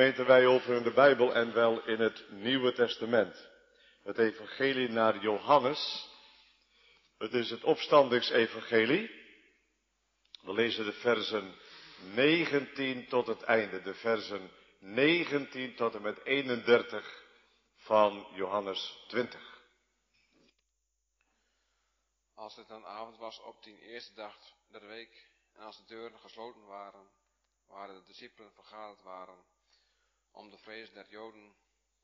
Gemeente, wij openen de Bijbel en wel in het Nieuwe Testament. Het Evangelie naar Johannes. Het is het opstandingsevangelie. We lezen de versen 19 tot het einde, de versen 19 tot en met 31 van Johannes 20. Als het een avond was op die eerste dag der week en als de deuren gesloten waren, waar de discipelen vergaderd waren, om de vrees der Joden,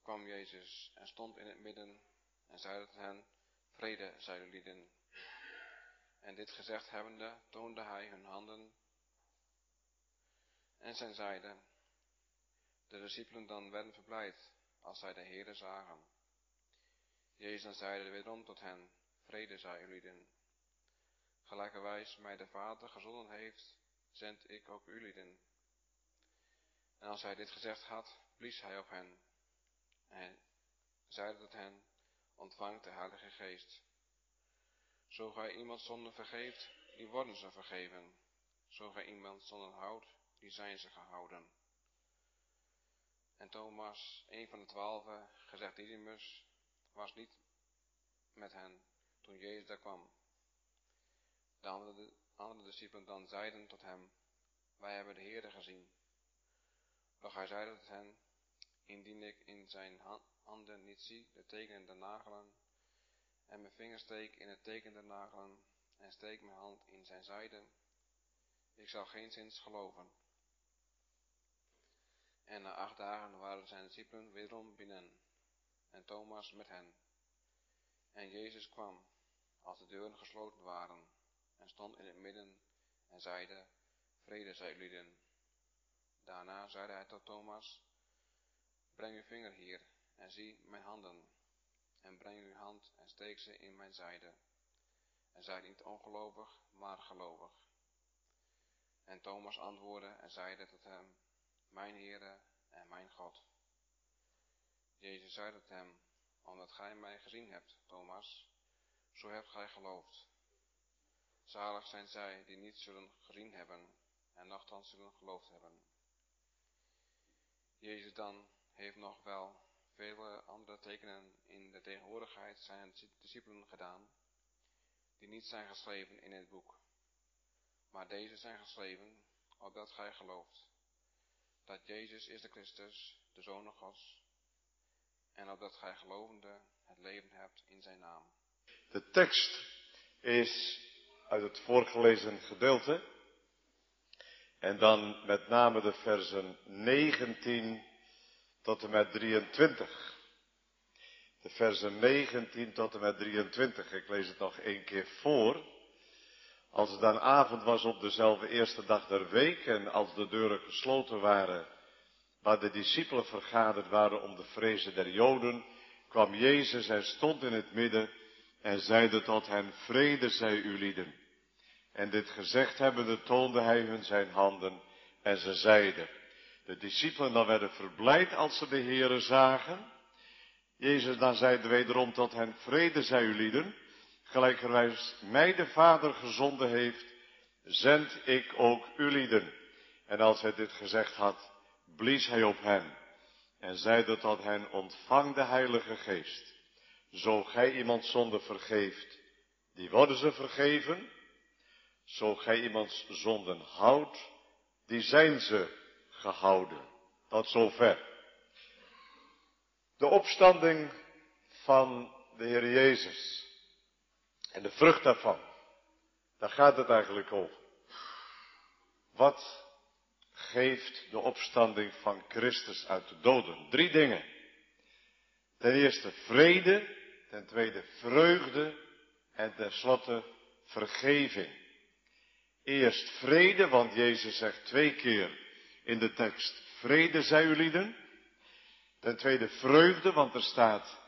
kwam Jezus en stond in het midden en zeide tot hen, vrede, zij lieden. En dit gezegd hebbende, toonde hij hun handen en zijn zijde. De discipelen dan werden verblijd als zij de Heere zagen. Jezus zeide wederom tot hen, vrede zij lieden. Gelijkerwijs mij de Vader gezonden heeft, zend ik ook lieden. En als hij dit gezegd had, blies hij op hen en zeide tot hen, ontvangt de Heilige Geest. Zo gij iemand zonder vergeeft, die worden ze vergeven. Zo gij iemand zonder houdt, die zijn ze gehouden. En Thomas, een van de twaalfen, gezegd Didymus, was niet met hen toen Jezus daar kwam. De andere, andere discipelen dan zeiden tot hem, wij hebben de Heerde gezien. Hij zeide tot hen, indien ik in zijn handen niet zie de tekenen der nagelen, en mijn vinger steek in het teken der nagelen, en steek mijn hand in zijn zijde, ik zal geen zins geloven. En na acht dagen waren zijn discipelen wederom binnen, en Thomas met hen. En Jezus kwam, als de deuren gesloten waren, en stond in het midden, en zeide, vrede zij lieden. Daarna zeide hij tot Thomas, breng uw vinger hier en zie mijn handen, en breng uw hand en steek ze in mijn zijde. En zij niet ongelovig, maar gelovig. En Thomas antwoordde en zeide tot hem, mijn Heere en mijn God. Jezus zei tot hem, omdat gij mij gezien hebt, Thomas, zo hebt gij geloofd. Zalig zijn zij die niet zullen gezien hebben en nogthans zullen geloofd hebben. Jezus dan heeft nog wel vele andere tekenen in de tegenwoordigheid zijn discipelen gedaan, die niet zijn geschreven in het boek. Maar deze zijn geschreven, opdat gij gelooft, dat Jezus is de Christus, de Zoon Gods, en opdat gij gelovende het leven hebt in zijn naam. De tekst is uit het voorgelezen gedeelte en dan met name de versen 19 tot en met 23. De versen 19 tot en met 23. Ik lees het nog één keer voor. Als het dan avond was op dezelfde eerste dag der week en als de deuren gesloten waren, waar de discipelen vergaderd waren om de vrezen der Joden, kwam Jezus en stond in het midden en zeide tot hen, vrede zij u lieden. En dit gezegd hebbende toonde hij hun zijn handen en ze zeiden. De discipelen dan werden verblijd als ze de Heeren zagen. Jezus dan zeide wederom tot hen, vrede zij u lieden, gelijkerwijs mij de Vader gezonden heeft, zend ik ook u lieden. En als hij dit gezegd had, blies hij op hen en zeide tot hen, ontvang de Heilige Geest. Zo gij iemand zonde vergeeft, die worden ze vergeven. Zo gij iemands zonden houdt, die zijn ze gehouden. Tot zover. De opstanding van de Heer Jezus en de vrucht daarvan. Daar gaat het eigenlijk over. Wat geeft de opstanding van Christus uit de doden? Drie dingen. Ten eerste vrede, ten tweede vreugde en tenslotte vergeving. Eerst vrede, want Jezus zegt twee keer in de tekst, vrede zij u lieden. Ten tweede vreugde, want er staat,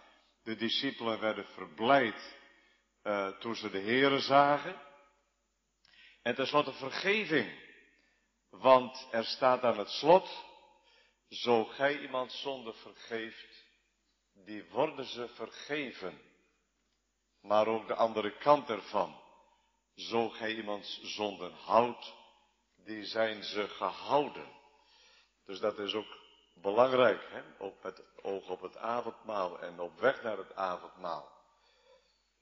de discipelen werden verblijd uh, toen ze de Here zagen. En tenslotte vergeving, want er staat aan het slot, zo gij iemand zonde vergeeft, die worden ze vergeven. Maar ook de andere kant ervan. Zo gij iemands zonden houdt, die zijn ze gehouden. Dus dat is ook belangrijk, hè? ook met oog op het avondmaal en op weg naar het avondmaal.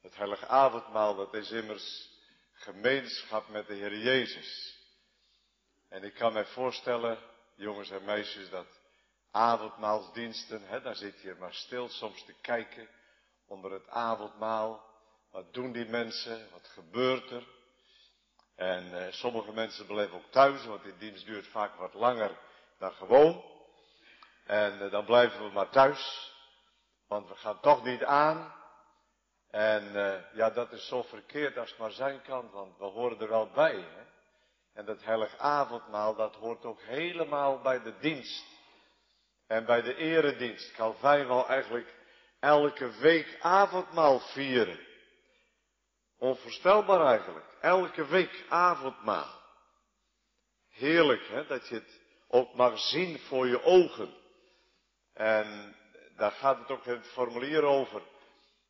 Het heilige avondmaal, dat is immers gemeenschap met de Heer Jezus. En ik kan mij voorstellen, jongens en meisjes, dat avondmaalsdiensten, hè, daar zit je maar stil soms te kijken onder het avondmaal. Wat doen die mensen? Wat gebeurt er? En eh, sommige mensen blijven ook thuis, want die dienst duurt vaak wat langer dan gewoon. En eh, dan blijven we maar thuis, want we gaan toch niet aan. En eh, ja, dat is zo verkeerd als het maar zijn kan, want we horen er wel bij. Hè? En dat heilig avondmaal, dat hoort ook helemaal bij de dienst. En bij de eredienst. Calvijn wil eigenlijk elke week avondmaal vieren. Onvoorstelbaar eigenlijk. Elke week avondmaal. Heerlijk, hè, dat je het ook mag zien voor je ogen. En daar gaat het ook in het formulier over.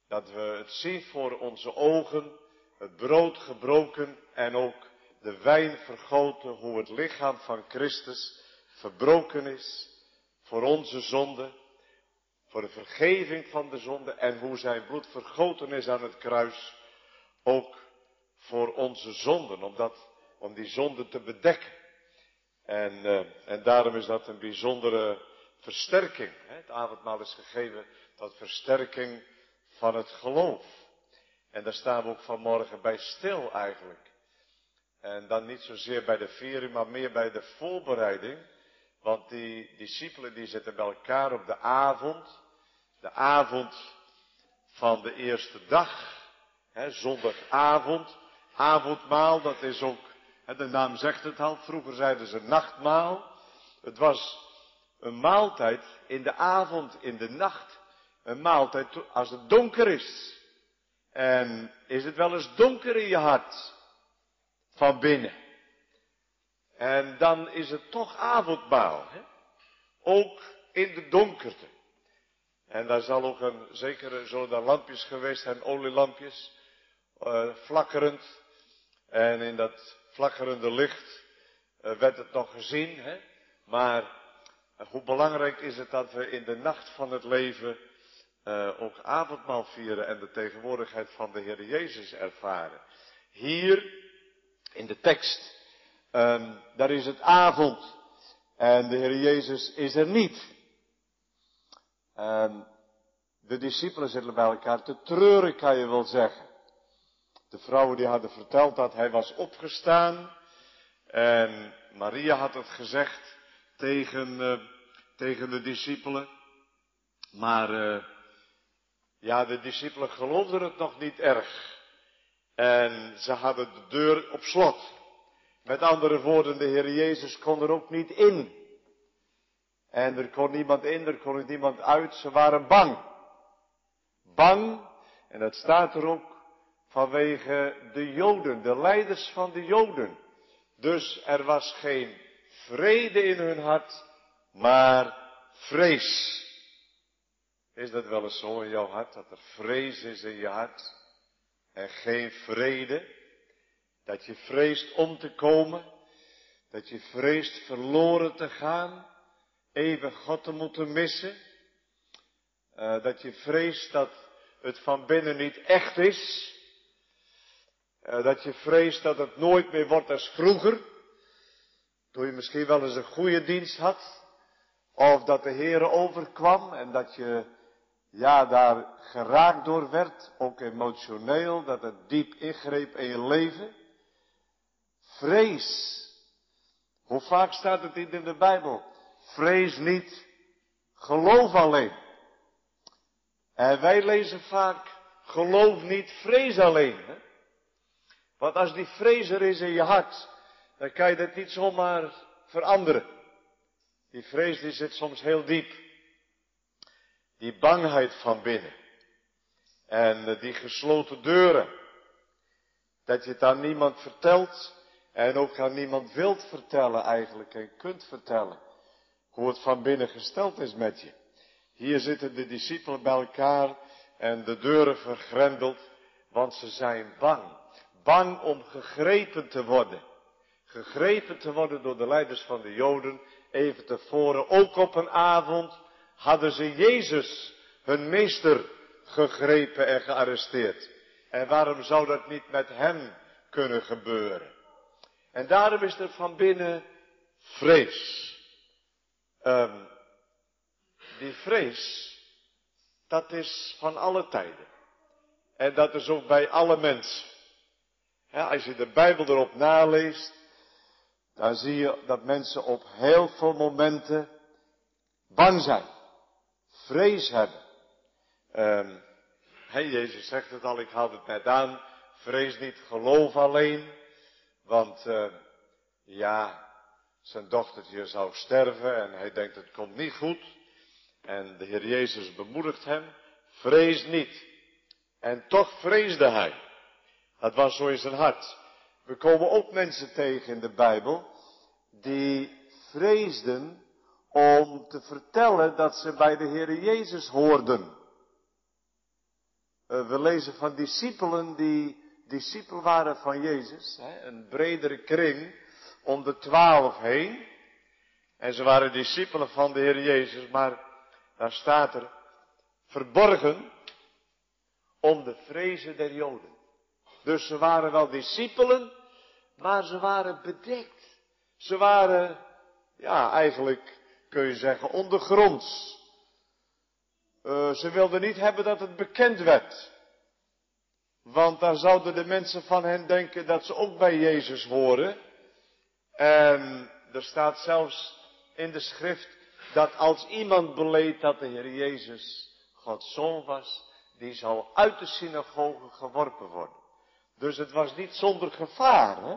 Dat we het zien voor onze ogen, het brood gebroken en ook de wijn vergoten, hoe het lichaam van Christus verbroken is voor onze zonde, voor de vergeving van de zonde en hoe zijn bloed vergoten is aan het kruis, ook voor onze zonden, om, dat, om die zonde te bedekken. En, uh, en daarom is dat een bijzondere versterking. Hè? Het avondmaal is gegeven tot versterking van het geloof. En daar staan we ook vanmorgen bij stil eigenlijk. En dan niet zozeer bij de viering, maar meer bij de voorbereiding. Want die discipelen die zitten bij elkaar op de avond. De avond van de eerste dag. Zondagavond. Avondmaal, dat is ook, hè, de naam zegt het al. Vroeger zeiden ze nachtmaal. Het was een maaltijd in de avond, in de nacht. Een maaltijd als het donker is. En is het wel eens donker in je hart? Van binnen. En dan is het toch avondmaal. Ook in de donkerte. En daar zal ook een, zeker zullen lampjes geweest zijn, olielampjes, flakkerend. En in dat flakkerende licht uh, werd het nog gezien. Hè? Maar uh, hoe belangrijk is het dat we in de nacht van het leven ook avondmaal vieren en de tegenwoordigheid van de Heer Jezus ervaren. Hier in de tekst Um, daar is het avond en de Heer Jezus is er niet. Um, de discipelen zitten bij elkaar te treuren, kan je wel zeggen. De vrouwen die hadden verteld dat hij was opgestaan. En Maria had het gezegd tegen, uh, tegen de discipelen. Maar uh, ja, de discipelen geloofden het nog niet erg. En ze hadden de deur op slot. Met andere woorden, de Heer Jezus kon er ook niet in. En er kon niemand in, er kon niemand uit, ze waren bang. Bang, en dat staat er ook vanwege de Joden, de leiders van de Joden. Dus er was geen vrede in hun hart, maar vrees. Is dat wel eens zo in jouw hart, dat er vrees is in je hart en geen vrede? Dat je vreest om te komen. Dat je vreest verloren te gaan. Even God te moeten missen. Uh, dat je vreest dat het van binnen niet echt is. Uh, dat je vreest dat het nooit meer wordt als vroeger. Toen je misschien wel eens een goede dienst had. Of dat de Heere overkwam en dat je ja, daar geraakt door werd, ook emotioneel, dat het diep ingreep in je leven. Vrees. Hoe vaak staat het in de Bijbel? Vrees niet, geloof alleen. En wij lezen vaak, geloof niet, vrees alleen. Want als die vrees er is in je hart, dan kan je dat niet zomaar veranderen. Die vrees die zit soms heel diep. Die bangheid van binnen. En eh, die gesloten deuren. Dat je het aan niemand vertelt. En ook aan niemand wilt vertellen eigenlijk en kunt vertellen hoe het van binnen gesteld is met je. Hier zitten de discipelen bij elkaar en de deuren vergrendeld, want ze zijn bang. Bang om gegrepen te worden. Gegrepen te worden door de leiders van de Joden even tevoren, ook op een avond, hadden ze Jezus, hun meester, gegrepen en gearresteerd. En waarom zou dat niet met hem kunnen gebeuren? En daarom is er van binnen vrees. Um, die vrees, dat is van alle tijden. En dat is ook bij alle mensen. Als je de Bijbel erop naleest, dan zie je dat mensen op heel veel momenten bang zijn, vrees hebben. Um, Jezus zegt het al, ik had het net aan, vrees niet, geloof alleen. Want uh, ja, zijn dochtertje zou sterven en hij denkt het komt niet goed. En de Heer Jezus bemoedigt hem, vrees niet. En toch vreesde hij. Dat was zo in zijn hart. We komen ook mensen tegen in de Bijbel die vreesden om te vertellen dat ze bij de Heer Jezus hoorden. Eh, we lezen van discipelen die discipel waren van Jezus, een bredere kring om de twaalf heen. En ze waren discipelen van de Heer Jezus, maar daar staat er verborgen om de vrezen der Joden. Dus ze waren wel discipelen, maar ze waren bedekt. Ze waren, ja, eigenlijk kun je zeggen, ondergronds. Uh, ze wilden niet hebben dat het bekend werd. Want dan zouden de mensen van hen denken dat ze ook bij Jezus horen. En er staat zelfs in de schrift dat als iemand beleed dat de Heer Jezus Gods zoon was, die zou uit de synagoge geworpen worden. Dus het was niet zonder gevaar, hè?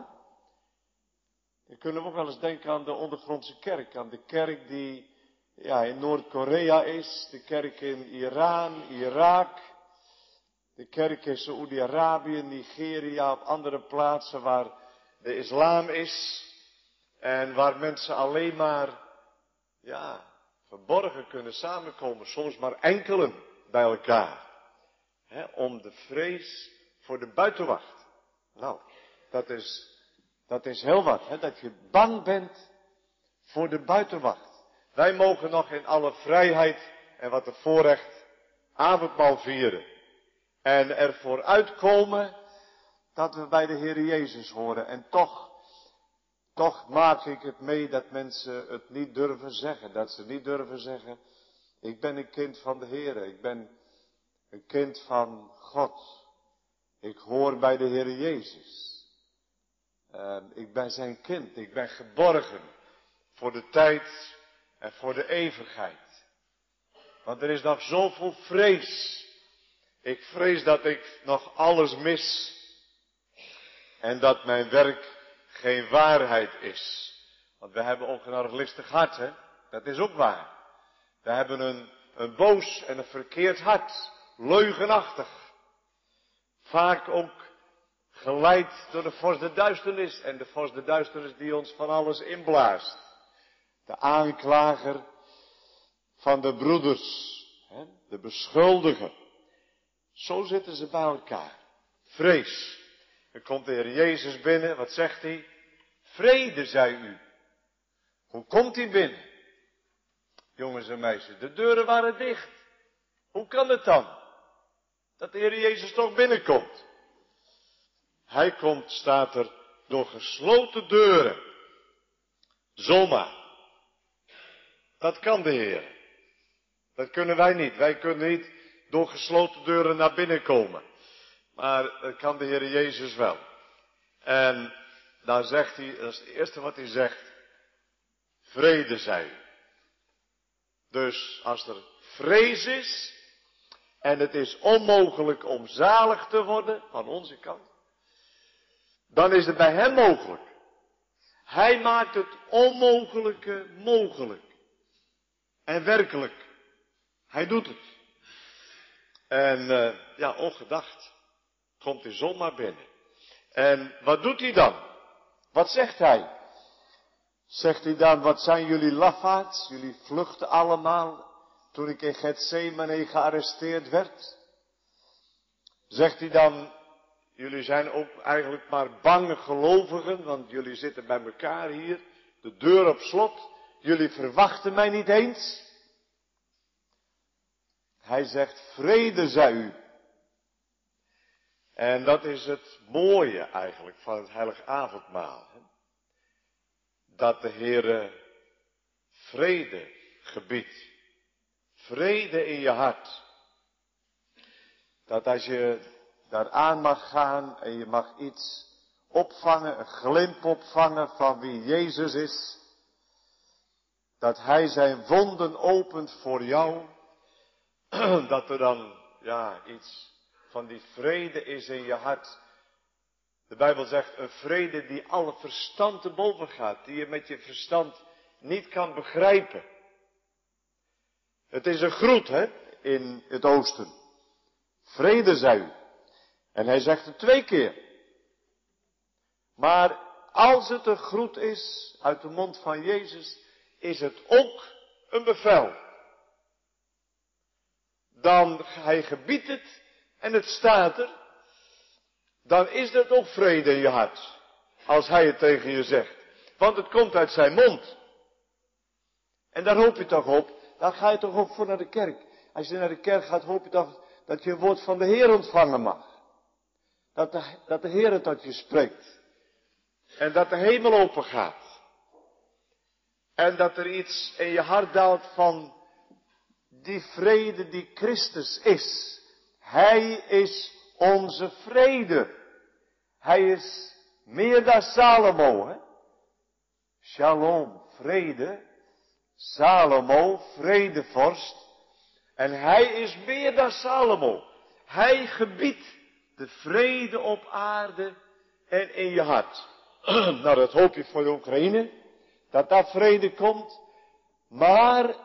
Dan kunnen ook wel eens denken aan de ondergrondse kerk, aan de kerk die ja, in Noord-Korea is, de kerk in Iran, Irak, de kerk in Saoedi-Arabië, Nigeria, op andere plaatsen waar de islam is en waar mensen alleen maar, ja, verborgen kunnen samenkomen, soms maar enkelen bij elkaar. Hè, om de vrees voor de buitenwacht. Nou, dat is, dat is heel wat, hè, dat je bang bent voor de buitenwacht. Wij mogen nog in alle vrijheid en wat een voorrecht avondmaal vieren. En ervoor uitkomen dat we bij de Heer Jezus horen. En toch, toch maak ik het mee dat mensen het niet durven zeggen. Dat ze niet durven zeggen, ik ben een kind van de Heer. Ik ben een kind van God. Ik hoor bij de Heer Jezus. Uh, ik ben zijn kind. Ik ben geborgen voor de tijd en voor de eeuwigheid. Want er is nog zoveel vrees ik vrees dat ik nog alles mis en dat mijn werk geen waarheid is. Want we hebben ook een arglistig hart, hè? Dat is ook waar. We hebben een, een boos en een verkeerd hart, leugenachtig. Vaak ook geleid door de vorst de duisternis en de vorst de duisternis die ons van alles inblaast. De aanklager van de broeders, de beschuldiger. Zo zitten ze bij elkaar. Vrees. Er komt de Heer Jezus binnen, wat zegt hij? Vrede, zei u. Hoe komt hij binnen? Jongens en meisjes, de deuren waren dicht. Hoe kan het dan? Dat de Heer Jezus toch binnenkomt. Hij komt, staat er, door gesloten deuren. Zomaar. Dat kan de Heer. Dat kunnen wij niet. Wij kunnen niet door gesloten deuren naar binnen komen. Maar dat kan de Heer Jezus wel. En daar zegt hij, dat is het eerste wat hij zegt, vrede zij. Dus als er vrees is, en het is onmogelijk om zalig te worden, van onze kant, dan is het bij hem mogelijk. Hij maakt het onmogelijke mogelijk. En werkelijk. Hij doet het. En uh, ja, ongedacht komt de zon maar binnen. En wat doet hij dan? Wat zegt hij? Zegt hij dan, wat zijn jullie lafaards? Jullie vluchten allemaal toen ik in Gethsemane gearresteerd werd. Zegt hij dan, jullie zijn ook eigenlijk maar bange gelovigen, want jullie zitten bij elkaar hier, de deur op slot. jullie verwachten mij niet eens. Hij zegt, vrede zij u. En dat is het mooie eigenlijk van het heilig avondmaal. Dat de Heere vrede gebiedt. Vrede in je hart. Dat als je daar aan mag gaan en je mag iets opvangen, een glimp opvangen van wie Jezus is. Dat Hij zijn wonden opent voor jou. Dat er dan, ja, iets van die vrede is in je hart. De Bijbel zegt een vrede die alle verstand te boven gaat, die je met je verstand niet kan begrijpen. Het is een groet, hè, in het oosten. Vrede zij u. En hij zegt het twee keer. Maar als het een groet is uit de mond van Jezus, is het ook een bevel. Dan hij gebiedt het en het staat er, dan is dat ook vrede in je hart. Als hij het tegen je zegt. Want het komt uit zijn mond. En daar hoop je toch op. Dan ga je toch ook voor naar de kerk. Als je naar de kerk gaat, hoop je toch dat je een woord van de Heer ontvangen mag. Dat de, dat de Heer het tot je spreekt. En dat de hemel open gaat. En dat er iets in je hart daalt van die vrede die Christus is. Hij is onze vrede. Hij is meer dan Salomo. Hè? Shalom, vrede. Salomo, vredevorst. En hij is meer dan Salomo. Hij gebiedt de vrede op aarde en in je hart. nou, dat hoop je voor de Oekraïne. Dat daar vrede komt. Maar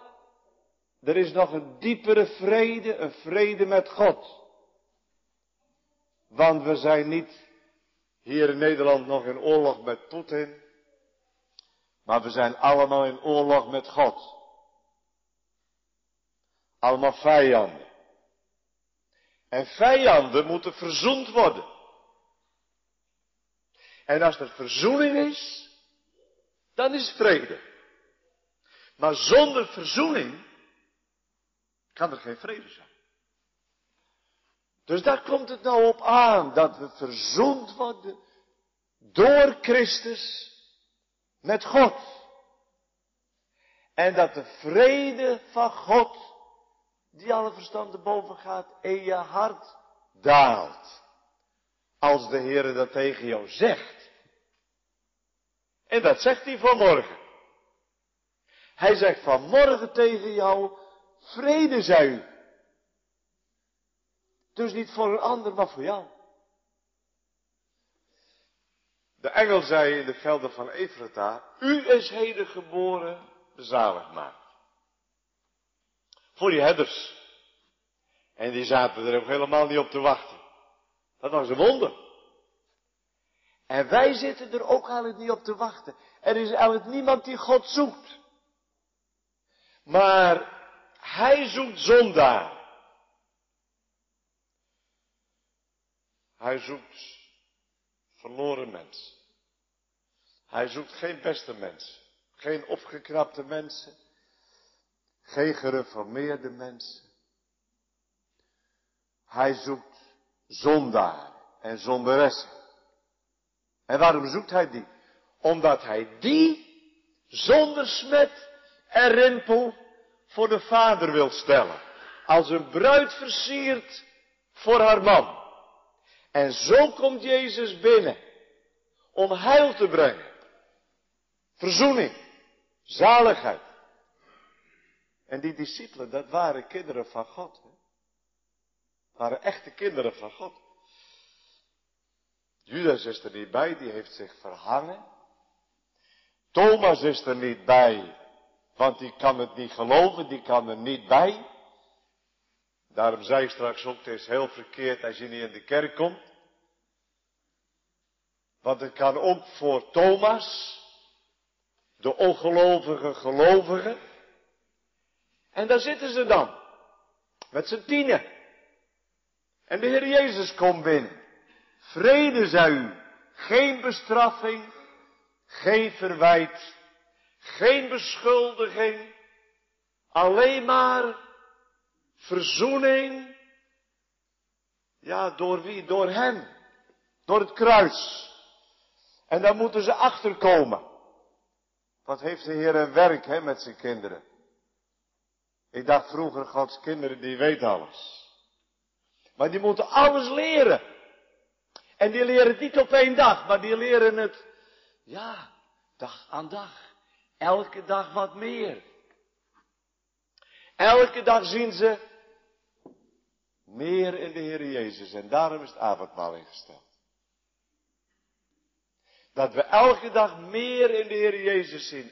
er is nog een diepere vrede, een vrede met God. Want we zijn niet hier in Nederland nog in oorlog met Poetin. Maar we zijn allemaal in oorlog met God. Allemaal vijanden. En vijanden moeten verzoend worden. En als er verzoening is, dan is vrede. Maar zonder verzoening kan er geen vrede zijn. Dus daar komt het nou op aan, dat we verzoend worden door Christus met God. En dat de vrede van God, die alle verstand te boven gaat, in je hart daalt. Als de Heer dat tegen jou zegt. En dat zegt hij vanmorgen. Hij zegt vanmorgen tegen jou, vrede zij u. Dus niet voor een ander, maar voor jou. De engel zei in de velden van Efrata, u is heden geboren de zaligmaker. Voor die herders. En die zaten er ook helemaal niet op te wachten. Dat was een wonder. En wij zitten er ook eigenlijk niet op te wachten. Er is eigenlijk niemand die God zoekt. Maar hij zoekt zondaar. Hij zoekt verloren mensen. Hij zoekt geen beste mensen. Geen opgeknapte mensen. Geen gereformeerde mensen. Hij zoekt zondaar en zonderessen. En waarom zoekt hij die? Omdat hij die zonder smet en rimpel voor de vader wil stellen. Als een bruid versiert voor haar man. En zo komt Jezus binnen om heil te brengen. Verzoening, zaligheid. En die discipelen, dat waren kinderen van God. Hè? Waren echte kinderen van God. Judas is er niet bij, die heeft zich verhangen. Thomas is er niet bij, want die kan het niet geloven, die kan er niet bij. Daarom zei ik straks ook, het is heel verkeerd als je niet in de kerk komt. Want het kan ook voor Thomas, de ongelovige gelovige. En daar zitten ze dan, met z'n tienen. En de Heer Jezus komt binnen. Vrede zij u, geen bestraffing, geen verwijt, Geen beschuldiging. Alleen maar verzoening. Ja, door wie? Door hem. Door het kruis. En daar moeten ze achterkomen. Wat heeft de Heer een werk hè, met zijn kinderen? Ik dacht vroeger, Gods kinderen die weten alles. Maar die moeten alles leren. En die leren het niet op één dag, maar die leren het, ja, dag aan dag. Elke dag wat meer. Elke dag zien ze meer in de Heer Jezus. En daarom is het avondmaal ingesteld. Dat we elke dag meer in de Heer Jezus zien.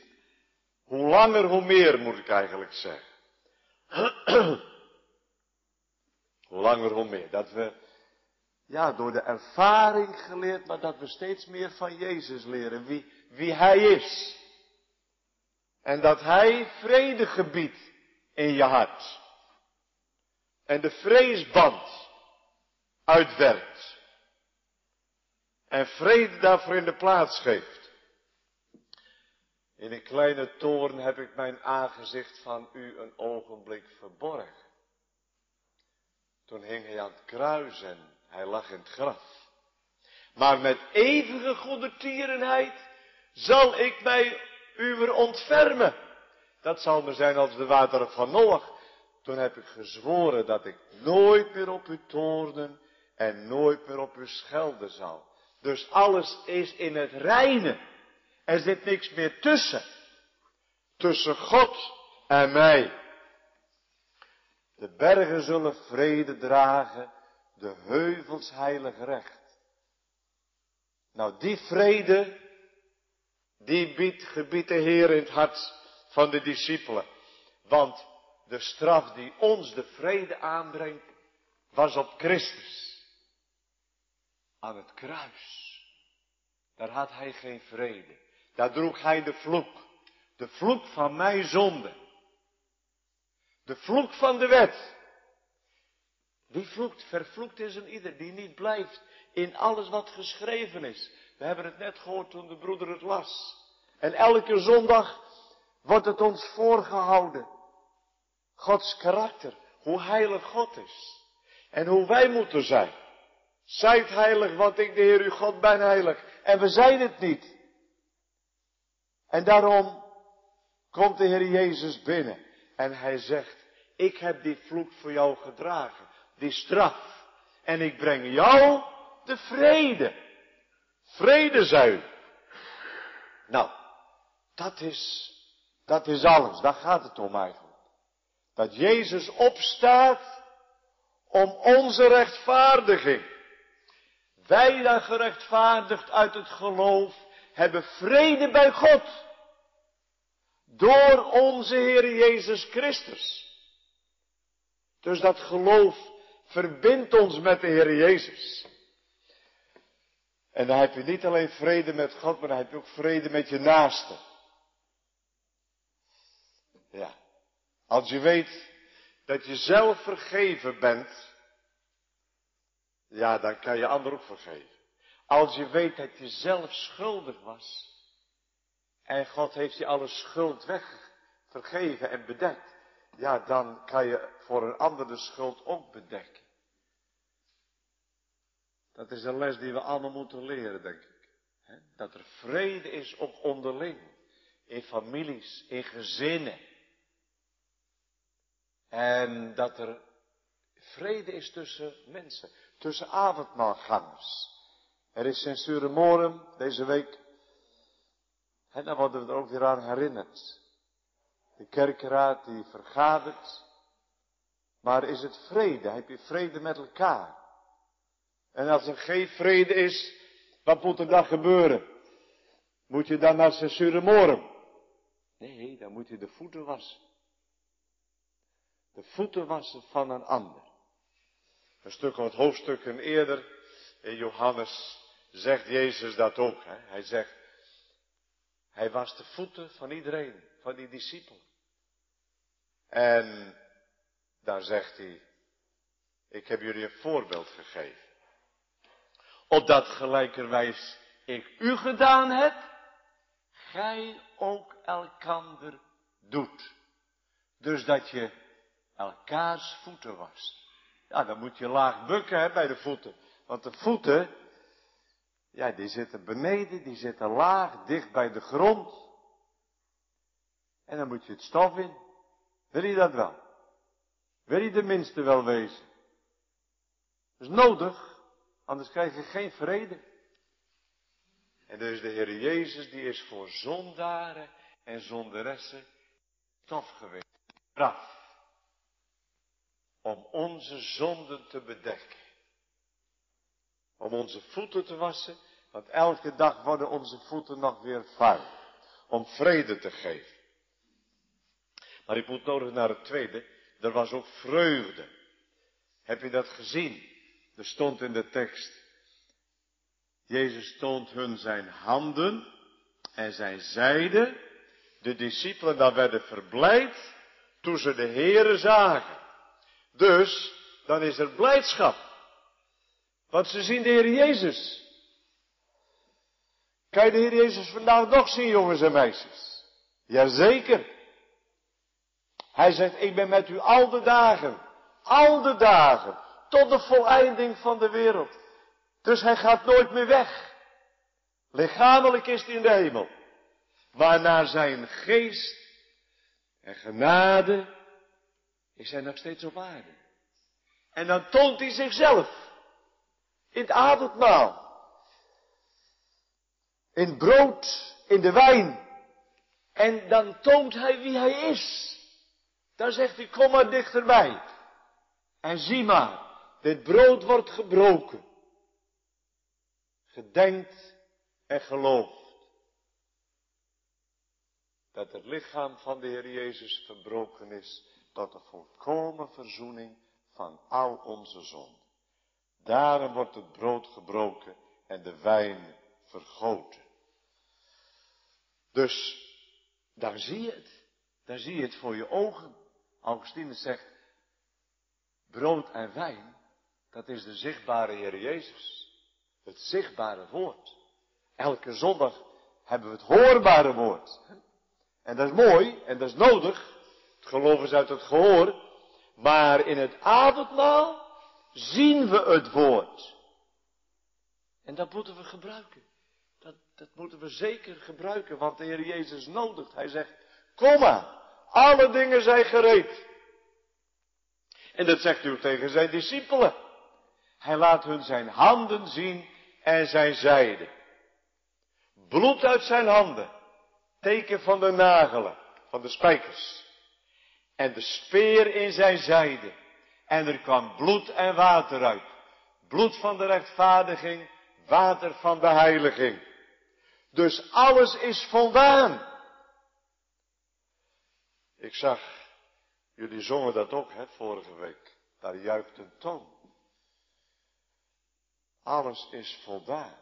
Hoe langer, hoe meer moet ik eigenlijk zeggen. hoe langer, hoe meer. Dat we, ja, door de ervaring geleerd, maar dat we steeds meer van Jezus leren. Wie, wie Hij is. En dat Hij vrede gebiedt in je hart. En de vreesband uitwerkt. En vrede daarvoor in de plaats geeft. In een kleine toren heb ik mijn aangezicht van u een ogenblik verborgen. Toen hing hij aan het kruis en hij lag in het graf. Maar met eeuwige goedertierenheid zal ik mij u weer ontfermen. Dat zal me zijn als de wateren van Noach. Toen heb ik gezworen dat ik nooit meer op u toornen en nooit meer op u schelden zal. Dus alles is in het reine. Er zit niks meer tussen. Tussen God en mij. De bergen zullen vrede dragen, de heuvels heilig recht. Nou, die vrede, die biedt, gebiedt de Heer in het hart van de discipelen. Want de straf die ons de vrede aanbrengt, was op Christus. Aan het kruis. Daar had hij geen vrede. Daar droeg hij de vloek. De vloek van mijn zonde. De vloek van de wet. Wie vloekt? Vervloekt is een ieder die niet blijft in alles wat geschreven is. We hebben het net gehoord toen de broeder het las. En elke zondag wordt het ons voorgehouden. Gods karakter, hoe heilig God is. En hoe wij moeten zijn. Zijt heilig, want ik de Heer uw God ben heilig. En we zijn het niet. En daarom komt de Heer Jezus binnen. En hij zegt, ik heb die vloek voor jou gedragen. Die straf. En ik breng jou de vrede. Vrede zijn. Nou, dat is, dat is alles. Daar gaat het om eigenlijk. Dat Jezus opstaat om onze rechtvaardiging. Wij dan gerechtvaardigd uit het geloof hebben vrede bij God. Door onze Heer Jezus Christus. Dus dat geloof verbindt ons met de Heer Jezus. En dan heb je niet alleen vrede met God, maar dan heb je ook vrede met je naaste. Ja. Als je weet dat je zelf vergeven bent, ja, dan kan je anderen ook vergeven. Als je weet dat je zelf schuldig was, en God heeft je alle schuld weg vergeven en bedekt, ja, dan kan je voor een ander de schuld ook bedekken. Dat is een les die we allemaal moeten leren, denk ik. Dat er vrede is ook onderling, in families, in gezinnen. En dat er vrede is tussen mensen, tussen avondmaalgangers. Er is in Moren deze week, en dan worden we er ook weer aan herinnerd. De kerkraad die vergadert, maar is het vrede? Heb je vrede met elkaar? En als er geen vrede is, wat moet er dan gebeuren? Moet je dan naar Moren? Nee, dan moet je de voeten wassen de voeten wassen van een ander. Een stuk wat hoofdstukken eerder in Johannes zegt Jezus dat ook. Hè? Hij zegt, hij was de voeten van iedereen, van die discipelen. En daar zegt hij, ik heb jullie een voorbeeld gegeven. Opdat gelijkerwijs ik u gedaan heb, gij ook elkander doet. Dus dat je elkaars voeten wast. Ja, dan moet je laag bukken hè, bij de voeten. Want de voeten, ja, die zitten beneden, die zitten laag, dicht bij de grond. En dan moet je het stof in. Wil je dat wel? Wil je de minste wel wezen? Dat is nodig, anders krijg je geen vrede. En dus de Heer Jezus, die is voor zondaren en zonderessen stof geweest. Straf. Om onze zonden te bedekken. Om onze voeten te wassen, want elke dag worden onze voeten nog weer vuil. Om vrede te geven. Maar ik moet nodig naar het tweede. Er was ook vreugde. Heb je dat gezien? Er stond in de tekst. Jezus toont hun zijn handen en zijn zijde. De discipelen dan werden verblijd toen ze de Heere zagen. Dus, dan is er blijdschap. Want ze zien de Heer Jezus. Kan je de Heer Jezus vandaag nog zien, jongens en meisjes? Jazeker. Hij zegt, ik ben met u al de dagen, al de dagen, tot de voleinding van de wereld. Dus hij gaat nooit meer weg. Lichamelijk is hij in de hemel. Waarna zijn geest en genade is hij nog steeds op aarde. En dan toont hij zichzelf. In het avondmaal. In brood, in de wijn. En dan toont hij wie hij is. Dan zegt hij, kom maar dichterbij. En zie maar, dit brood wordt gebroken. Gedenkt en gelooft. Dat het lichaam van de Heer Jezus verbroken is tot de volkomen verzoening van al onze zonden. Daarom wordt het brood gebroken en de wijn vergoten. Dus, daar zie je het. Daar zie je het voor je ogen. Augustinus zegt, brood en wijn, dat is de zichtbare Heer Jezus. Het zichtbare woord. Elke zondag hebben we het hoorbare woord. En dat is mooi en dat is nodig. Het geloof is uit het gehoor. Maar in het avondmaal zien we het woord. En dat moeten we gebruiken. Dat, dat moeten we zeker gebruiken, want de Heer Jezus nodigt. Hij zegt, kom maar, alle dingen zijn gereed. En dat zegt u tegen zijn discipelen. Hij laat hun zijn handen zien en zijn zijde. Bloed uit zijn handen. Teken van de nagelen, van de spijkers. En de speer in zijn zijde. En er kwam bloed en water uit. Bloed van de rechtvaardiging, water van de heiliging. Dus alles is voldaan. Ik zag, jullie zongen dat ook, hè, vorige week. Daar juicht een toon. Alles is voldaan.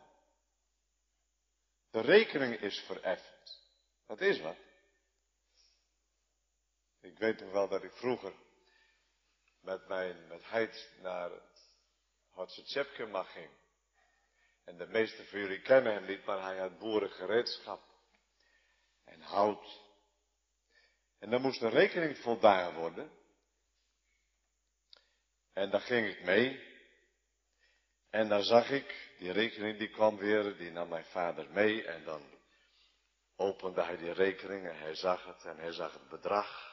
De rekening is vereffend. Dat is wat. Ik weet nog wel dat ik vroeger met mijn, met Heid naar Hartse mag ging. En de meeste van jullie kennen hem niet, maar hij had boerengereedschap. En hout en dan moest een rekening voldaan worden. En dan ging ik mee. En dan zag ik, die rekening die kwam weer, die nam mijn vader mee. En dan opende hij die rekening en hij zag het en hij zag het bedrag.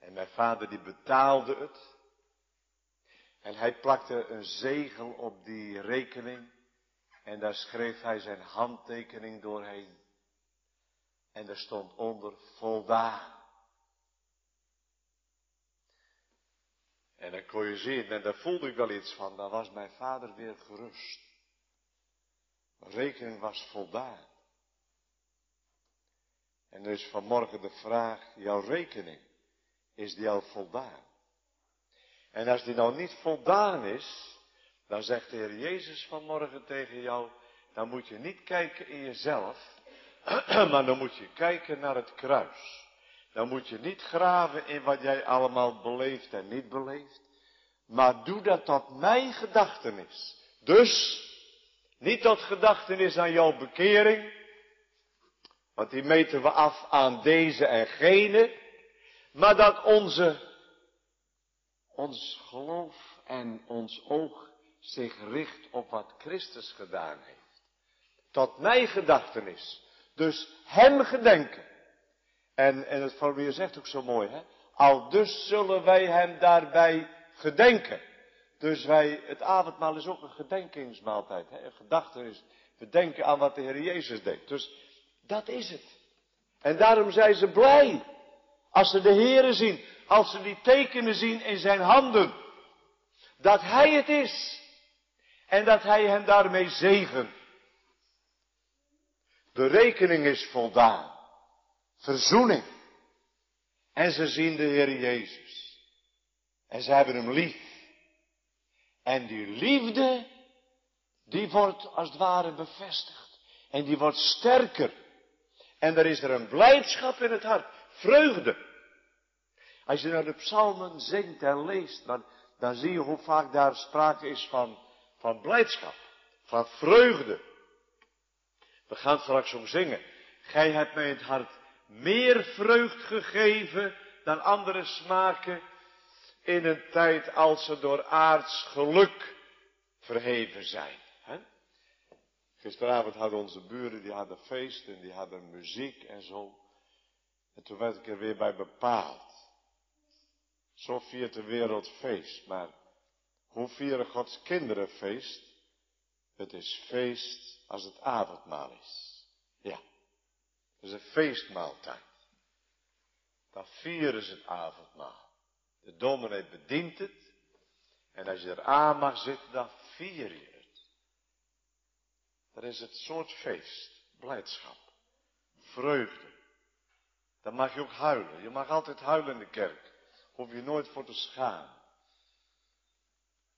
En mijn vader die betaalde het. En hij plakte een zegel op die rekening. En daar schreef hij zijn handtekening doorheen. En er stond onder voldaan. En dan kon je zien, en daar voelde ik wel iets van, dan was mijn vader weer gerust. Rekening was voldaan. En dus vanmorgen de vraag, jouw rekening, is die al voldaan? En als die nou niet voldaan is, dan zegt de Heer Jezus vanmorgen tegen jou, dan moet je niet kijken in jezelf, maar dan moet je kijken naar het kruis. Dan moet je niet graven in wat jij allemaal beleeft en niet beleeft. Maar doe dat tot mijn gedachtenis. Dus, niet tot gedachtenis aan jouw bekering. Want die meten we af aan deze en gene. Maar dat onze, ons geloof en ons oog zich richt op wat Christus gedaan heeft. Tot mijn gedachtenis. Dus hem gedenken. En, en het formulier zegt ook zo mooi, hè. Al dus zullen wij hem daarbij gedenken. Dus wij, het avondmaal is ook een gedenkingsmaaltijd, hè? een gedachtenis. We denken aan wat de Heer Jezus deed. Dus dat is het. En daarom zijn ze blij. Als ze de Heeren zien, als ze die tekenen zien in zijn handen. Dat Hij het is. En dat Hij hen daarmee zegen. De rekening is voldaan. Verzoening. En ze zien de Heer Jezus. En ze hebben hem lief. En die liefde, die wordt als het ware bevestigd. En die wordt sterker. En er is er een blijdschap in het hart. Vreugde. Als je naar de psalmen zingt en leest, dan, dan zie je hoe vaak daar sprake is van, van blijdschap. Van vreugde. We gaan straks om zingen. Gij hebt mij het hart meer vreugd gegeven dan andere smaken in een tijd als ze door aards geluk verheven zijn. Gisteravond hadden onze buren, die hadden feest en die hadden muziek en zo. En toen werd ik er weer bij bepaald. Zo viert de wereld feest, maar hoe vieren Gods kinderen feest? Het is feest als het avondmaal is. Ja, het is een feestmaaltijd. Dan vieren ze het avondmaal. De dominee bedient het. En als je er aan mag zitten, dan vier je Dat is het soort feest. Blijdschap. Vreugde. Dan mag je ook huilen. Je mag altijd huilen in de kerk. Hoef je nooit voor te schamen.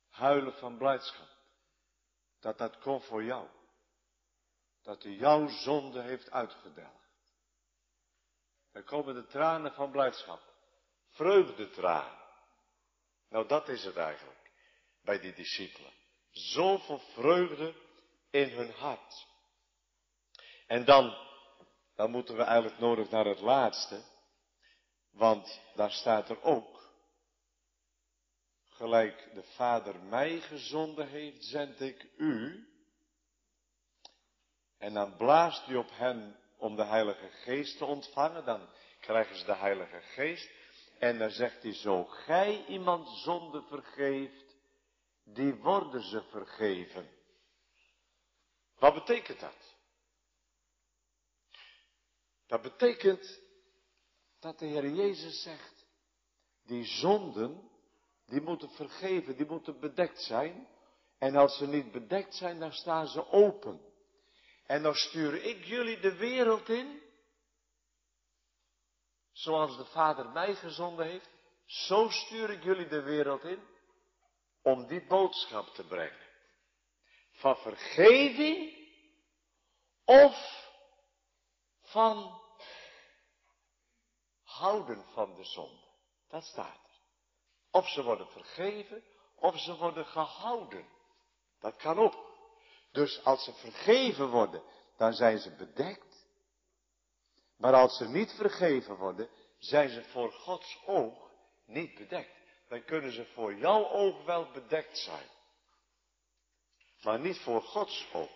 Huilen van blijdschap. Dat dat komt voor jou. Dat hij jouw zonde heeft uitgedelgd. Dan komen de tranen van blijdschap vreugdetraan. Nou, dat is het eigenlijk bij die discipelen. Zoveel vreugde in hun hart. En dan, dan moeten we eigenlijk nodig naar het laatste. Want daar staat er ook. Gelijk de Vader mij gezonden heeft, zend ik u. En dan blaast hij op hen om de Heilige Geest te ontvangen. Dan krijgen ze de Heilige Geest. En dan zegt hij zo, gij iemand zonde vergeeft, die worden ze vergeven. Wat betekent dat? Dat betekent dat de Heer Jezus zegt, die zonden, die moeten vergeven, die moeten bedekt zijn. En als ze niet bedekt zijn, dan staan ze open. En dan stuur ik jullie de wereld in, Zoals de Vader mij gezonden heeft, zo stuur ik jullie de wereld in om die boodschap te brengen. Van vergeving of van houden van de zonde. Dat staat er. Of ze worden vergeven of ze worden gehouden. Dat kan ook. Dus als ze vergeven worden, dan zijn ze bedekt. Maar als ze niet vergeven worden, zijn ze voor Gods oog niet bedekt. Dan kunnen ze voor jouw oog wel bedekt zijn. Maar niet voor Gods oog.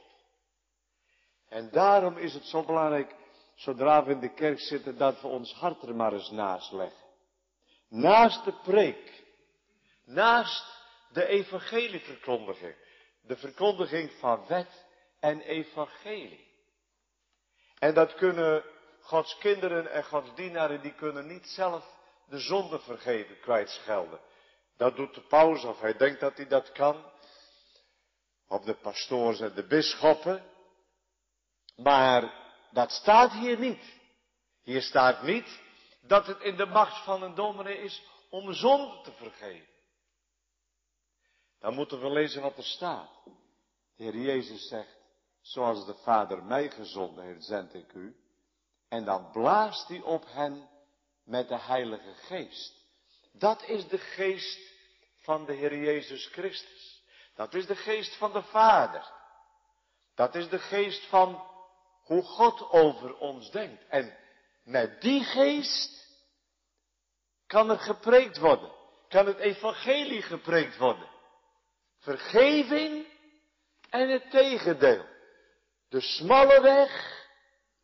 En daarom is het zo belangrijk, zodra we in de kerk zitten, dat we ons hart er maar eens naast leggen. Naast de preek. Naast de evangelieverkondiging. De verkondiging van wet en evangelie. En dat kunnen Gods kinderen en Gods dienaren, die kunnen niet zelf de zonde vergeven, kwijtschelden. Dat doet de paus, of hij denkt dat hij dat kan. Of de pastoors en de bisschoppen. Maar dat staat hier niet. Hier staat niet dat het in de macht van een dominee is om zonde te vergeven. Dan moeten we lezen wat er staat. De Heer Jezus zegt, zoals de Vader mij gezonden heeft, zend ik u. En dan blaast hij op hen met de Heilige Geest. Dat is de geest van de Heer Jezus Christus. Dat is de geest van de Vader. Dat is de geest van hoe God over ons denkt. En met die geest kan er gepreekt worden. Kan het evangelie gepreekt worden. Vergeving en het tegendeel. De smalle weg,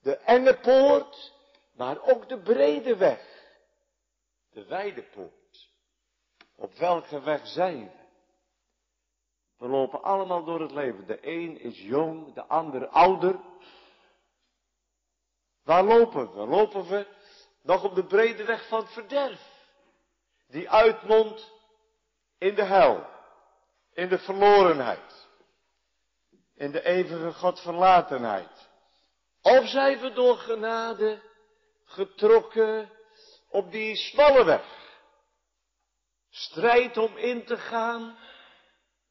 de enge poort, maar ook de brede weg. De wijde poort. Op welke weg zijn we? We lopen allemaal door het leven. De een is jong, de ander ouder. Waar lopen we? Lopen we nog op de brede weg van verderf. Die uitmondt in de hel. In de verlorenheid. In de eeuwige Godverlatenheid. Of zijn we door genade getrokken op die smalle weg. Strijd om in te gaan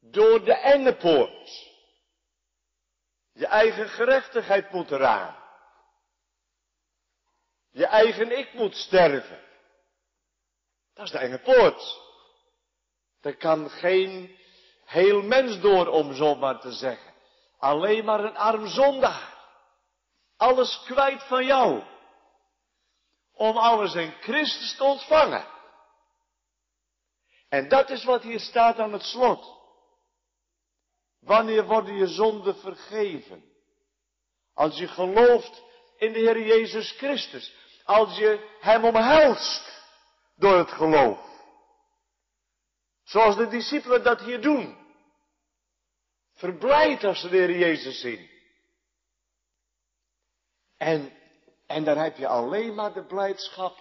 door de enge poort. Je eigen gerechtigheid moet eraan. Je eigen ik moet sterven. Dat is de enge poort. Er kan geen heel mens door, om zo maar te zeggen. Alleen maar een arm zondaar. Alles kwijt van jou. Om alles in Christus te ontvangen. En dat is wat hier staat aan het slot. Wanneer worden je zonden vergeven? Als je gelooft in de Heer Jezus Christus. Als je Hem omhelst door het geloof. Zoals de discipelen dat hier doen. Verblijd als ze de Heer Jezus zien. En, en dan heb je alleen maar de blijdschap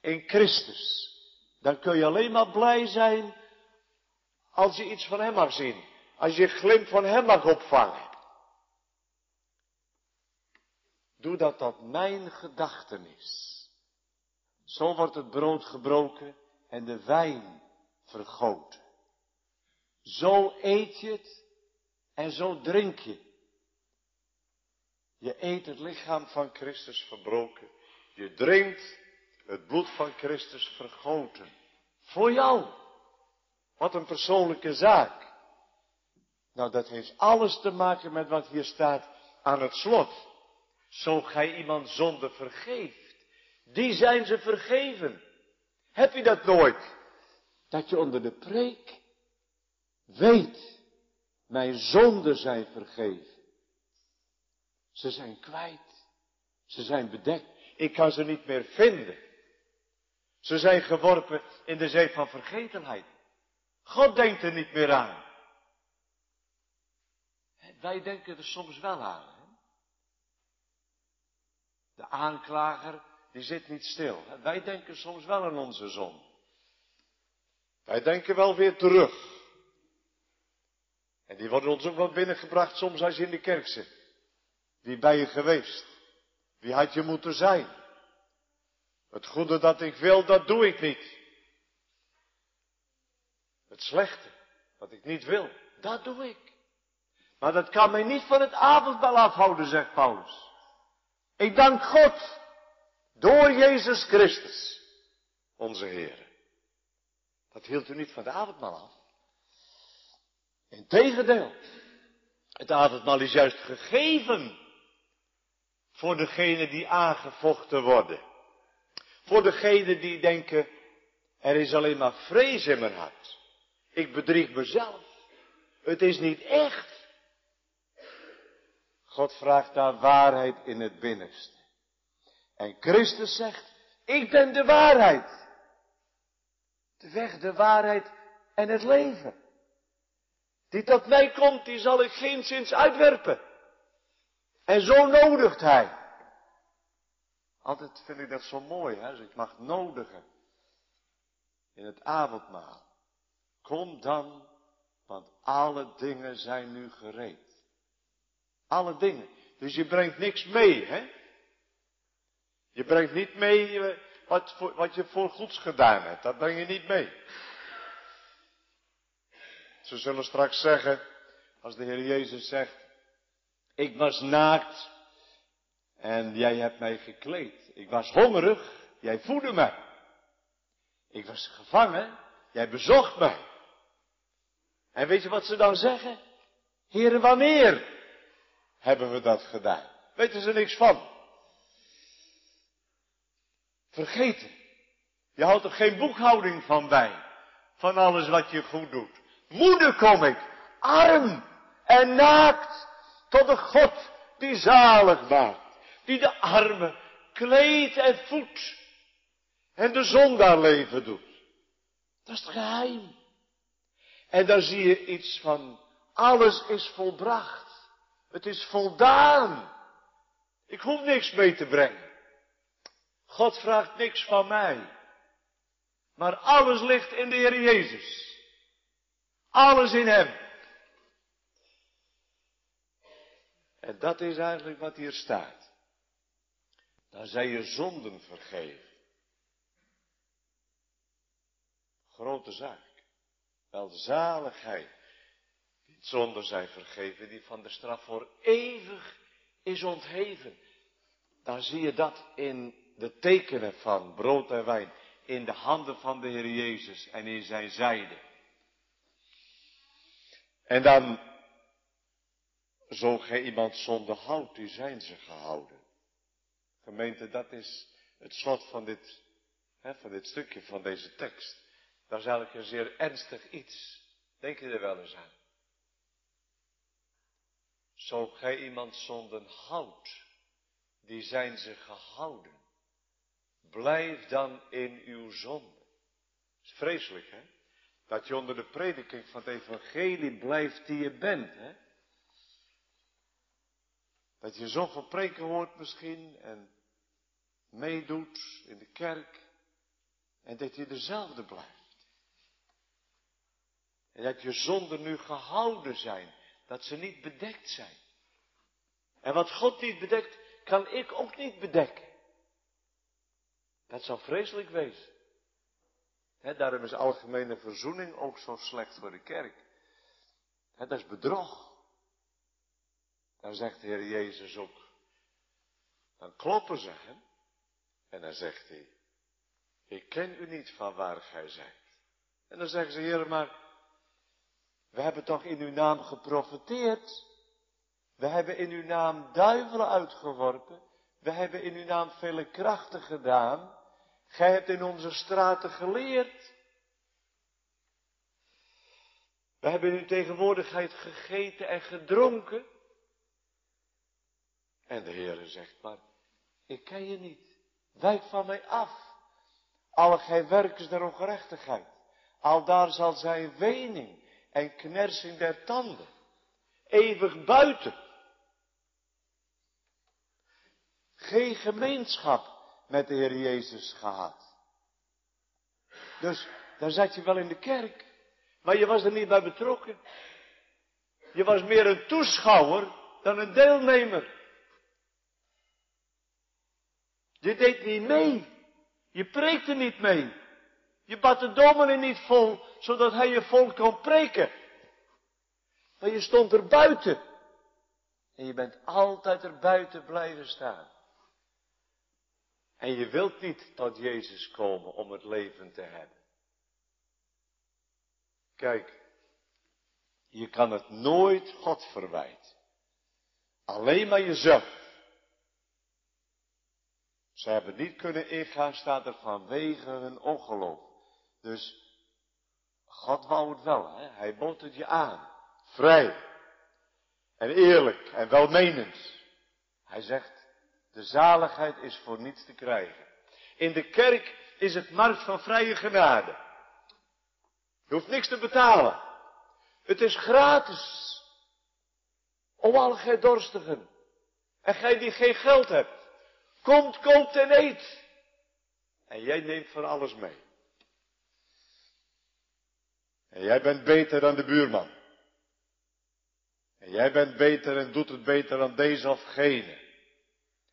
in Christus. Dan kun je alleen maar blij zijn als je iets van Hem mag zien. Als je glimp van Hem mag opvangen. Doe dat tot mijn gedachtenis. Zo wordt het brood gebroken en de wijn vergoten. Zo eet je het en zo drink je. Je eet het lichaam van Christus verbroken. Je drinkt het bloed van Christus vergoten. Voor jou. Wat een persoonlijke zaak. Nou, dat heeft alles te maken met wat hier staat aan het slot. Zo gij iemand zonde vergeeft, die zijn ze vergeven. Heb je dat nooit? Dat je onder de preek weet, mijn zonden zijn vergeven. Ze zijn kwijt. Ze zijn bedekt. Ik kan ze niet meer vinden. Ze zijn geworpen in de zee van vergetenheid. God denkt er niet meer aan. Wij denken er soms wel aan. Hè? De aanklager, die zit niet stil. Wij denken soms wel aan onze zon. Wij denken wel weer terug. En die worden ons ook wel binnengebracht soms als je in de kerk zit. Wie ben je geweest? Wie had je moeten zijn? Het goede dat ik wil, dat doe ik niet. Het slechte, wat ik niet wil, dat doe ik. Maar dat kan mij niet van het avondbal afhouden, zegt Paulus. Ik dank God door Jezus Christus, onze Heer. Dat hield u niet van het avondmaal af. Integendeel, het avondmaal is juist gegeven voor degenen die aangevochten worden. Voor degenen die denken, er is alleen maar vrees in mijn hart. Ik bedrieg mezelf. Het is niet echt. God vraagt daar waarheid in het binnenste. En Christus zegt, ik ben de waarheid. De weg, de waarheid en het leven. Die tot mij komt, die zal ik geen zins uitwerpen. En zo nodigt hij. Altijd vind ik dat zo mooi, hè? Dus ik mag nodigen. In het avondmaal. Kom dan, want alle dingen zijn nu gereed. Alle dingen. Dus je brengt niks mee, hè? Je brengt niet mee eh, wat, wat je voor goeds gedaan hebt. Dat breng je niet mee. Ze zullen straks zeggen, als de Heer Jezus zegt, ik was naakt en jij hebt mij gekleed. Ik was hongerig, jij voedde mij. Ik was gevangen, jij bezocht mij. En weet je wat ze dan zeggen? Heren, wanneer hebben we dat gedaan? Weten ze niks van. Vergeten. Je houdt er geen boekhouding van bij. Van alles wat je goed doet. Moeder kom ik, arm en naakt, tot de God die zalig maakt. Die de armen kleedt en voedt. En de zondaar leven doet. Dat is het geheim. En daar zie je iets van, alles is volbracht. Het is voldaan. Ik hoef niks mee te brengen. God vraagt niks van mij. Maar alles ligt in de Heer Jezus. Alles in Hem. En dat is eigenlijk wat hier staat. Dan zij je zonden vergeven. Grote zaak. Welzaligheid. Zonden zijn vergeven, die van de straf voor eeuwig is ontheven. Dan zie je dat in de tekenen van brood en wijn. In de handen van de Heer Jezus en in zijn zijde. En dan, zo gij iemand zonde houdt, die zijn ze gehouden. Gemeente, dat is het slot van dit, hè, van dit stukje van deze tekst. Dat is eigenlijk een zeer ernstig iets. Denk je er wel eens aan? Zo gij iemand zonden houdt, die zijn ze gehouden. Blijf dan in uw zonde. Is vreselijk, hè? Dat je onder de prediking van het evangelie blijft die je bent, hè? Dat je zoveel preken hoort misschien en meedoet in de kerk en dat je dezelfde blijft. En dat je zonden nu gehouden zijn, dat ze niet bedekt zijn. En wat God niet bedekt, kan ik ook niet bedekken. Dat zou vreselijk wezen. Daarom is algemene verzoening ook zo slecht voor de kerk. Dat is bedrog. Dan zegt de Heer Jezus ook. Dan kloppen ze hem. En dan zegt hij. Ik ken u niet van waar gij zijt. En dan zeggen ze, Heer, maar we hebben toch in uw naam geprofeteerd. We hebben in uw naam duivelen uitgeworpen. We hebben in uw naam vele krachten gedaan. Gij hebt in onze straten geleerd. We hebben in uw tegenwoordigheid gegeten en gedronken. En de Heere zegt maar, ik ken je niet. Wijk van mij af. Alle gij werkers der ongerechtigheid. Al daar zal zijn wening en knersing der tanden. Eeuwig buiten. Geen gemeenschap met de Heer Jezus gehad. Dus daar zat je wel in de kerk, maar je was er niet bij betrokken. Je was meer een toeschouwer dan een deelnemer. Je deed niet mee. Je preekte niet mee. Je bad de dominee niet vol, zodat hij je vol kon preken. Maar je stond er buiten. En je bent altijd er buiten blijven staan. En je wilt niet tot Jezus komen om het leven te hebben. Kijk, je kan het nooit God verwijten. Alleen maar jezelf. Ze hebben niet kunnen ingaan, staat er vanwege hun ongeloof. Dus God wou het wel, hè? hij bood het je aan. Vrij. En eerlijk en welmenend. Hij zegt, de zaligheid is voor niets te krijgen. In de kerk is het markt van vrije genade. Je hoeft niks te betalen. Het is gratis. Om al gij dorstigen. En gij die geen geld hebt. Komt, koopt en eet. En jij neemt van alles mee. En jij bent beter dan de buurman. En jij bent beter en doet het beter dan deze of gene.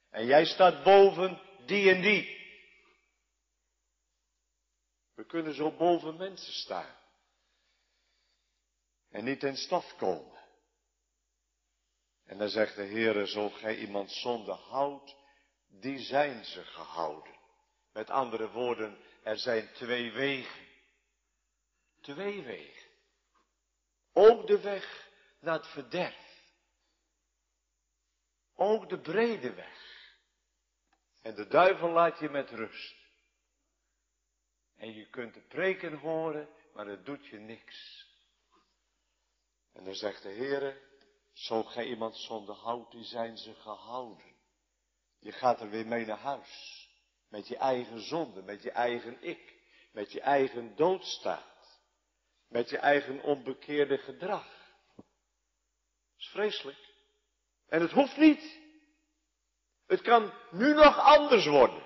En jij staat boven die en die. We kunnen zo boven mensen staan. En niet in stof komen. En dan zegt de Heer, zo gij iemand zonde houdt, die zijn ze gehouden. Met andere woorden, er zijn twee wegen. Twee wegen. Ook de weg naar het verderf. Ook de brede weg. En de duivel laat je met rust. En je kunt de preken horen, maar het doet je niks. En dan zegt de Heere, zo gij iemand zonder houdt, die zijn ze gehouden. Je gaat er weer mee naar huis. Met je eigen zonde, met je eigen ik, met je eigen doodstaat, met je eigen onbekeerde gedrag. Dat is vreselijk. En het hoeft niet. Het kan nu nog anders worden.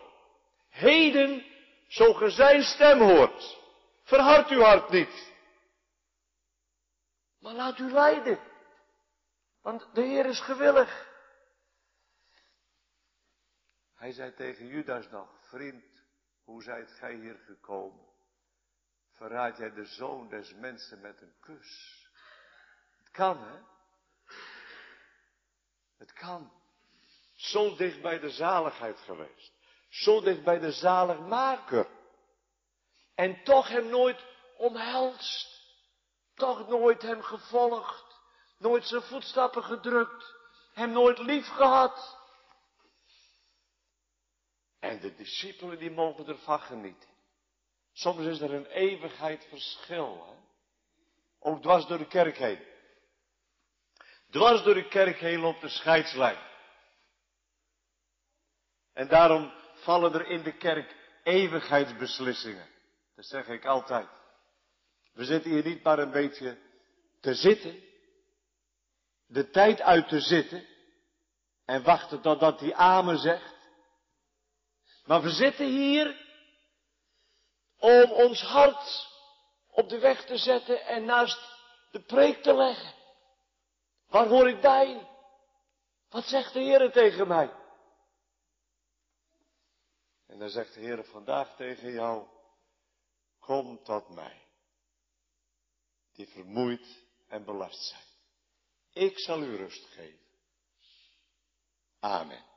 Heden, zo ge zijn stem hoort, verhard uw hart niet. Maar laat u leiden. Want de Heer is gewillig. Hij zei tegen Judas nog, vriend, hoe zijt gij hier gekomen? Verraad jij de zoon des mensen met een kus? Het kan, hè? Het kan. Zo dicht bij de zaligheid geweest. Zo dicht bij de zaligmaker. En toch hem nooit omhelst. Toch nooit hem gevolgd. Nooit zijn voetstappen gedrukt. Hem nooit lief gehad. En de discipelen die mogen ervan genieten. Soms is er een eeuwigheid verschil. Hè? Ook dwars door de kerk heen. Dwars door de kerk heen loopt de scheidslijn. En daarom vallen er in de kerk eeuwigheidsbeslissingen. Dat zeg ik altijd. We zitten hier niet maar een beetje te zitten. De tijd uit te zitten. En wachten totdat hij amen zegt. Maar we zitten hier om ons hart op de weg te zetten en naast de preek te leggen. Waar hoor ik bij? Wat zegt de Heer tegen mij? En dan zegt de Heer vandaag tegen jou, kom tot mij, die vermoeid en belast zijn. Ik zal u rust geven. Amen.